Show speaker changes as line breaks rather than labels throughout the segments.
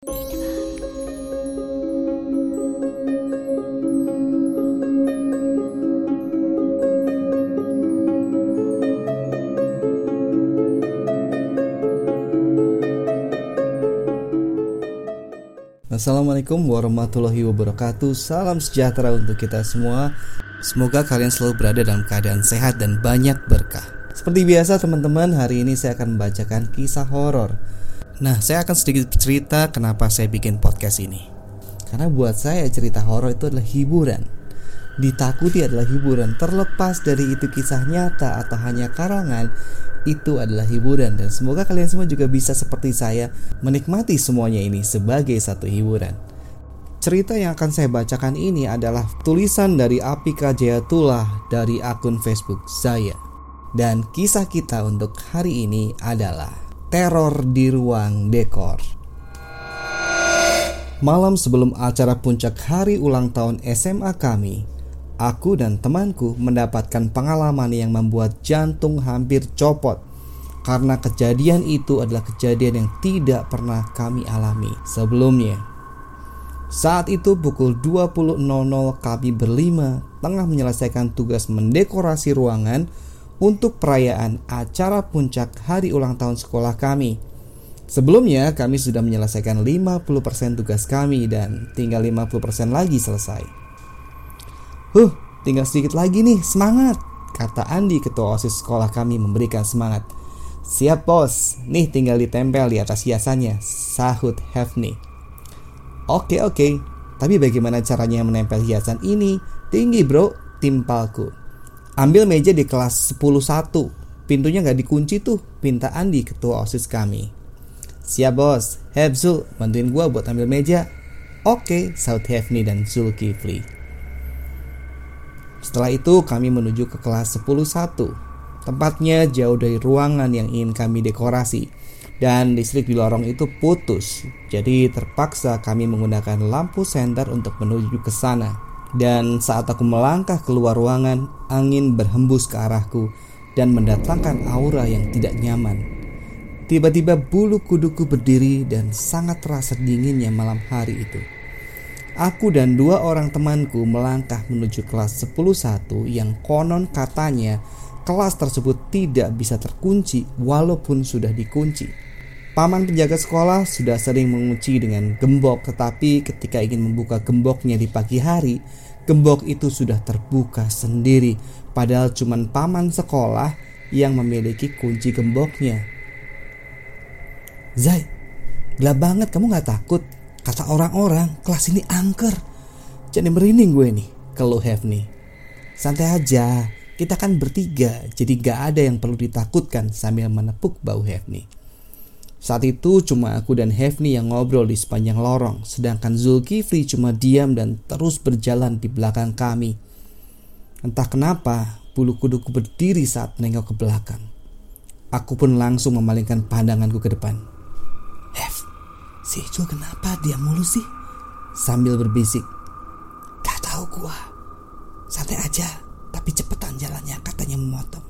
Assalamualaikum warahmatullahi wabarakatuh. Salam sejahtera untuk kita semua. Semoga kalian selalu berada dalam keadaan sehat dan banyak berkah. Seperti biasa teman-teman hari ini saya akan membacakan kisah horor Nah saya akan sedikit cerita kenapa saya bikin podcast ini Karena buat saya cerita horor itu adalah hiburan Ditakuti adalah hiburan Terlepas dari itu kisah nyata atau hanya karangan itu adalah hiburan dan semoga kalian semua juga bisa seperti saya menikmati semuanya ini sebagai satu hiburan. Cerita yang akan saya bacakan ini adalah tulisan dari Apika Jayatullah dari akun Facebook saya. Dan kisah kita untuk hari ini adalah Teror di Ruang Dekor. Malam sebelum acara puncak hari ulang tahun SMA kami, aku dan temanku mendapatkan pengalaman yang membuat jantung hampir copot karena kejadian itu adalah kejadian yang tidak pernah kami alami sebelumnya. Saat itu pukul 20.00 kami berlima tengah menyelesaikan tugas mendekorasi ruangan untuk perayaan acara puncak hari ulang tahun sekolah kami. Sebelumnya kami sudah menyelesaikan 50% tugas kami dan tinggal 50% lagi selesai. Huh, tinggal sedikit lagi nih, semangat. Kata Andi, ketua OSIS sekolah kami memberikan semangat. Siap bos, nih tinggal ditempel di atas hiasannya, sahut Hefni. Oke oke, tapi bagaimana caranya menempel hiasan ini? Tinggi bro, timpalku. Ambil meja di kelas 101, pintunya nggak dikunci tuh, pinta Andi, ketua OSIS kami. Siap bos, Hebzul, bantuin gua buat ambil meja. Oke, saut Hefni dan Zulkifli. Setelah itu kami menuju ke kelas 101. Tempatnya jauh dari ruangan yang ingin kami dekorasi dan listrik di lorong itu putus. Jadi terpaksa kami menggunakan lampu senter untuk menuju ke sana. Dan saat aku melangkah keluar ruangan, angin berhembus ke arahku dan mendatangkan aura yang tidak nyaman. Tiba-tiba bulu kuduku berdiri dan sangat terasa dinginnya malam hari itu. Aku dan dua orang temanku melangkah menuju kelas 101 yang konon katanya kelas tersebut tidak bisa terkunci walaupun sudah dikunci. Paman penjaga sekolah sudah sering mengunci dengan gembok tetapi ketika ingin membuka gemboknya di pagi hari, gembok itu sudah terbuka sendiri padahal cuma paman sekolah yang memiliki kunci gemboknya. Zai, gelap banget kamu gak takut? Kata orang-orang, kelas ini angker. Jadi merinding gue nih, kalau Hefni. Santai aja, kita kan bertiga, jadi gak ada yang perlu ditakutkan sambil menepuk bau Hefni. Saat itu cuma aku dan Hefni yang ngobrol di sepanjang lorong, sedangkan Zulkifli cuma diam dan terus berjalan di belakang kami. Entah kenapa, bulu kuduku berdiri saat menengok ke belakang. Aku pun langsung memalingkan pandanganku ke depan. Hef, Si Icul kenapa dia mulu sih? Sambil berbisik. Gak tahu gua. Santai aja, tapi cepetan jalannya katanya memotong.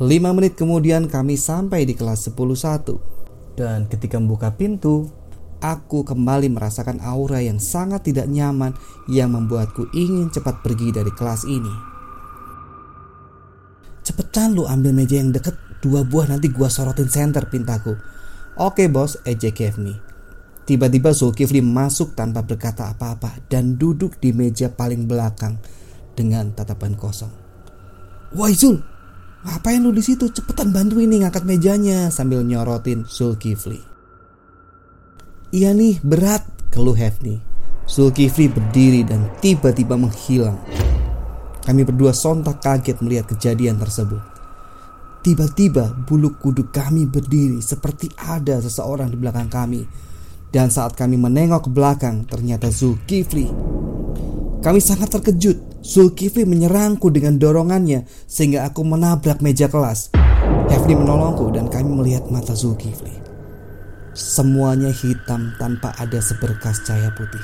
Lima menit kemudian kami sampai di kelas 101 dan ketika membuka pintu, aku kembali merasakan aura yang sangat tidak nyaman yang membuatku ingin cepat pergi dari kelas ini. Cepetan lu ambil meja yang deket dua buah nanti gua sorotin center pintaku. Oke bos, ejek Kevni. Tiba-tiba Zulkifli masuk tanpa berkata apa-apa dan duduk di meja paling belakang dengan tatapan kosong. Woi Zul, ngapain lu di situ? Cepetan bantu ini ngangkat mejanya sambil nyorotin Zulkifli. Iya nih, berat, keluh Hefni. Zulkifli berdiri dan tiba-tiba menghilang. Kami berdua sontak kaget melihat kejadian tersebut. Tiba-tiba bulu kuduk kami berdiri seperti ada seseorang di belakang kami. Dan saat kami menengok ke belakang, ternyata Zulkifli. Kami sangat terkejut. Zulkifli menyerangku dengan dorongannya sehingga aku menabrak meja kelas. Hefni menolongku dan kami melihat mata Zulkifli. Semuanya hitam tanpa ada seberkas cahaya putih.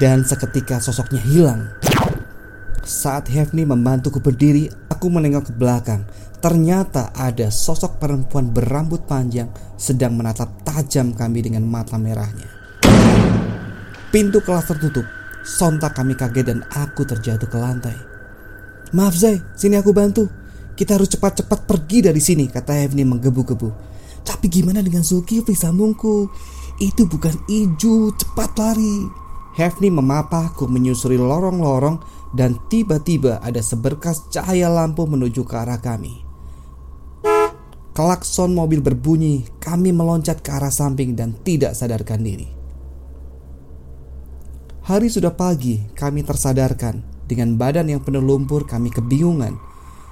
Dan seketika sosoknya hilang. Saat Hefni membantuku berdiri, aku menengok ke belakang Ternyata ada sosok perempuan berambut panjang sedang menatap tajam kami dengan mata merahnya. Pintu kelas tertutup. Sontak kami kaget dan aku terjatuh ke lantai. Maaf Zai, sini aku bantu. Kita harus cepat-cepat pergi dari sini, kata Evni menggebu-gebu. Tapi gimana dengan Zulkifli sambungku? Itu bukan Iju, cepat lari. Hefni memapahku menyusuri lorong-lorong dan tiba-tiba ada seberkas cahaya lampu menuju ke arah kami. Klakson mobil berbunyi, kami meloncat ke arah samping dan tidak sadarkan diri. Hari sudah pagi, kami tersadarkan. Dengan badan yang penuh lumpur, kami kebingungan.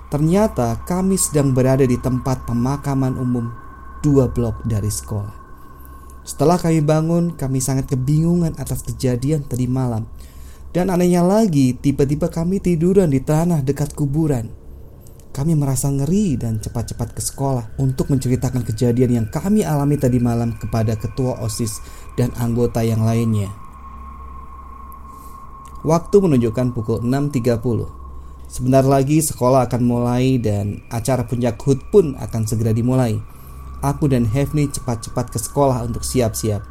Ternyata kami sedang berada di tempat pemakaman umum dua blok dari sekolah. Setelah kami bangun, kami sangat kebingungan atas kejadian tadi malam. Dan anehnya lagi, tiba-tiba kami tiduran di tanah dekat kuburan. Kami merasa ngeri dan cepat-cepat ke sekolah untuk menceritakan kejadian yang kami alami tadi malam kepada ketua OSIS dan anggota yang lainnya. Waktu menunjukkan pukul 6.30. Sebentar lagi sekolah akan mulai dan acara puncak HUT pun akan segera dimulai. Aku dan Hefni cepat-cepat ke sekolah untuk siap-siap.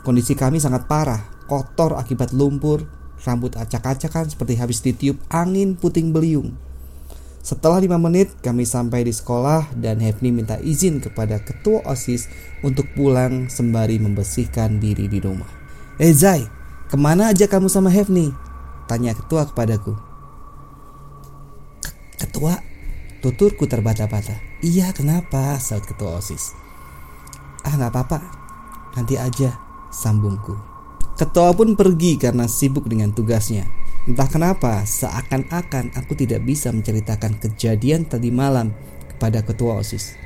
Kondisi kami sangat parah, kotor akibat lumpur, rambut acak-acakan seperti habis ditiup angin puting beliung. Setelah lima menit kami sampai di sekolah dan Hefni minta izin kepada ketua OSIS untuk pulang sembari membersihkan diri di rumah. Eh Zai, ke mana aja kamu sama Hefni? Tanya ketua kepadaku. Ketua, tuturku terbata-bata. Iya kenapa? Saat ketua OSIS. Ah nggak apa-apa, nanti aja, sambungku. Ketua pun pergi karena sibuk dengan tugasnya. Entah kenapa, seakan-akan aku tidak bisa menceritakan kejadian tadi malam kepada ketua OSIS.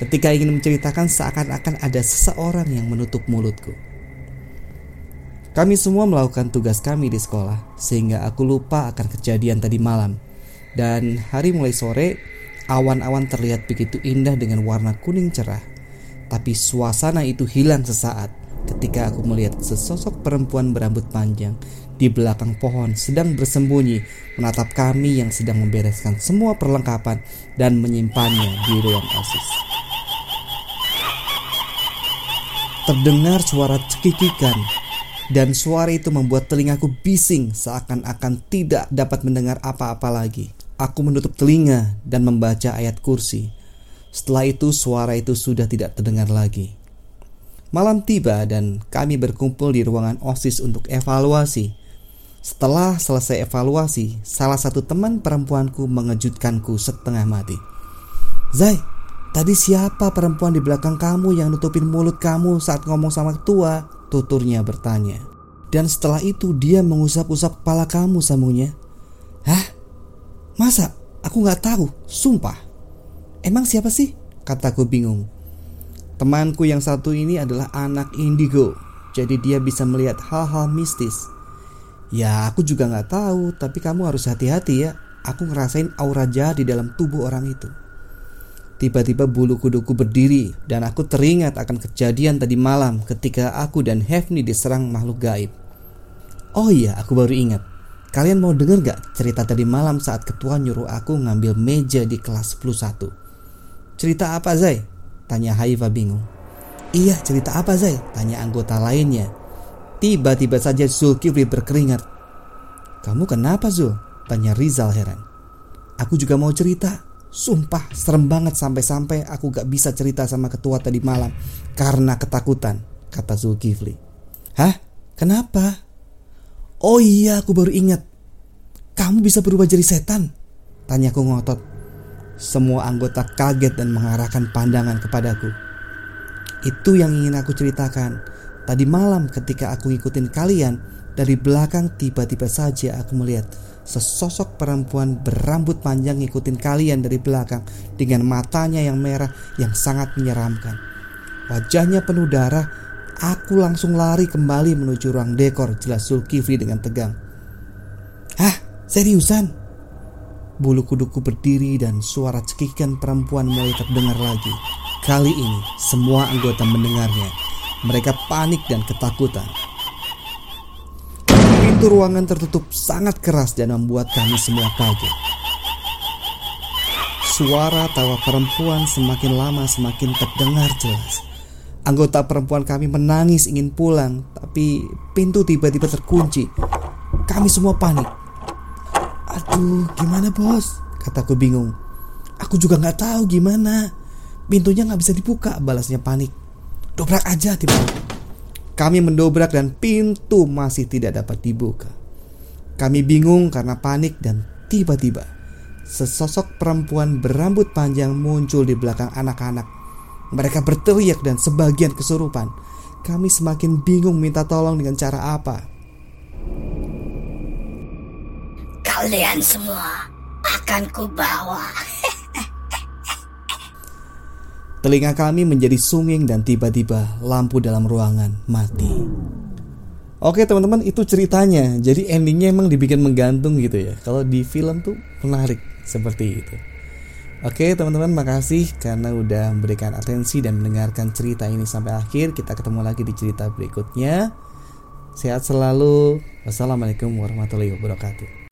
Ketika ingin menceritakan seakan-akan ada seseorang yang menutup mulutku. Kami semua melakukan tugas kami di sekolah sehingga aku lupa akan kejadian tadi malam. Dan hari mulai sore, awan-awan terlihat begitu indah dengan warna kuning cerah. Tapi suasana itu hilang sesaat ketika aku melihat sesosok perempuan berambut panjang di belakang pohon sedang bersembunyi menatap kami yang sedang membereskan semua perlengkapan dan menyimpannya di ruang OSIS. Terdengar suara cekikikan dan suara itu membuat telingaku bising seakan-akan tidak dapat mendengar apa-apa lagi. Aku menutup telinga dan membaca ayat kursi. Setelah itu suara itu sudah tidak terdengar lagi. Malam tiba dan kami berkumpul di ruangan OSIS untuk evaluasi setelah selesai evaluasi, salah satu teman perempuanku mengejutkanku setengah mati. Zai, tadi siapa perempuan di belakang kamu yang nutupin mulut kamu saat ngomong sama ketua? Tuturnya bertanya. Dan setelah itu dia mengusap-usap kepala kamu sambungnya. Hah? Masa? Aku gak tahu, sumpah. Emang siapa sih? Kataku bingung. Temanku yang satu ini adalah anak indigo, jadi dia bisa melihat hal-hal mistis. Ya aku juga nggak tahu, tapi kamu harus hati-hati ya. Aku ngerasain aura jahat di dalam tubuh orang itu. Tiba-tiba bulu kuduku berdiri dan aku teringat akan kejadian tadi malam ketika aku dan Hefni diserang makhluk gaib. Oh iya, aku baru ingat. Kalian mau denger gak cerita tadi malam saat ketua nyuruh aku ngambil meja di kelas 1? Cerita apa Zai? Tanya Haifa bingung. Iya cerita apa Zai? Tanya anggota lainnya. Tiba-tiba saja Zulkifli berkeringat. Kamu kenapa Zul? Tanya Rizal heran. Aku juga mau cerita. Sumpah serem banget sampai-sampai aku gak bisa cerita sama ketua tadi malam karena ketakutan, kata Zulkifli. Hah? Kenapa? Oh iya, aku baru ingat. Kamu bisa berubah jadi setan? Tanyaku ngotot. Semua anggota kaget dan mengarahkan pandangan kepadaku. Itu yang ingin aku ceritakan. Tadi malam ketika aku ngikutin kalian Dari belakang tiba-tiba saja aku melihat Sesosok perempuan berambut panjang ngikutin kalian dari belakang Dengan matanya yang merah yang sangat menyeramkan Wajahnya penuh darah Aku langsung lari kembali menuju ruang dekor Jelas Zulkifli dengan tegang Hah? Seriusan? Bulu kuduku berdiri dan suara cekikan perempuan mulai terdengar lagi Kali ini semua anggota mendengarnya mereka panik dan ketakutan. Pintu ruangan tertutup sangat keras dan membuat kami semua kaget. Suara tawa perempuan semakin lama semakin terdengar jelas. Anggota perempuan kami menangis ingin pulang, tapi pintu tiba-tiba terkunci. Kami semua panik. Aduh, gimana bos? Kataku bingung. Aku juga nggak tahu gimana. Pintunya nggak bisa dibuka, balasnya panik. Dobrak aja tiba. Kami mendobrak dan pintu masih tidak dapat dibuka. Kami bingung karena panik dan tiba-tiba sesosok perempuan berambut panjang muncul di belakang anak-anak mereka berteriak dan sebagian kesurupan. Kami semakin bingung minta tolong dengan cara apa.
Kalian semua akan kubawa.
Telinga kami menjadi sunging dan tiba-tiba lampu dalam ruangan mati. Oke teman-teman itu ceritanya. Jadi endingnya emang dibikin menggantung gitu ya. Kalau di film tuh menarik seperti itu. Oke teman-teman makasih karena udah memberikan atensi dan mendengarkan cerita ini sampai akhir Kita ketemu lagi di cerita berikutnya Sehat selalu Wassalamualaikum warahmatullahi wabarakatuh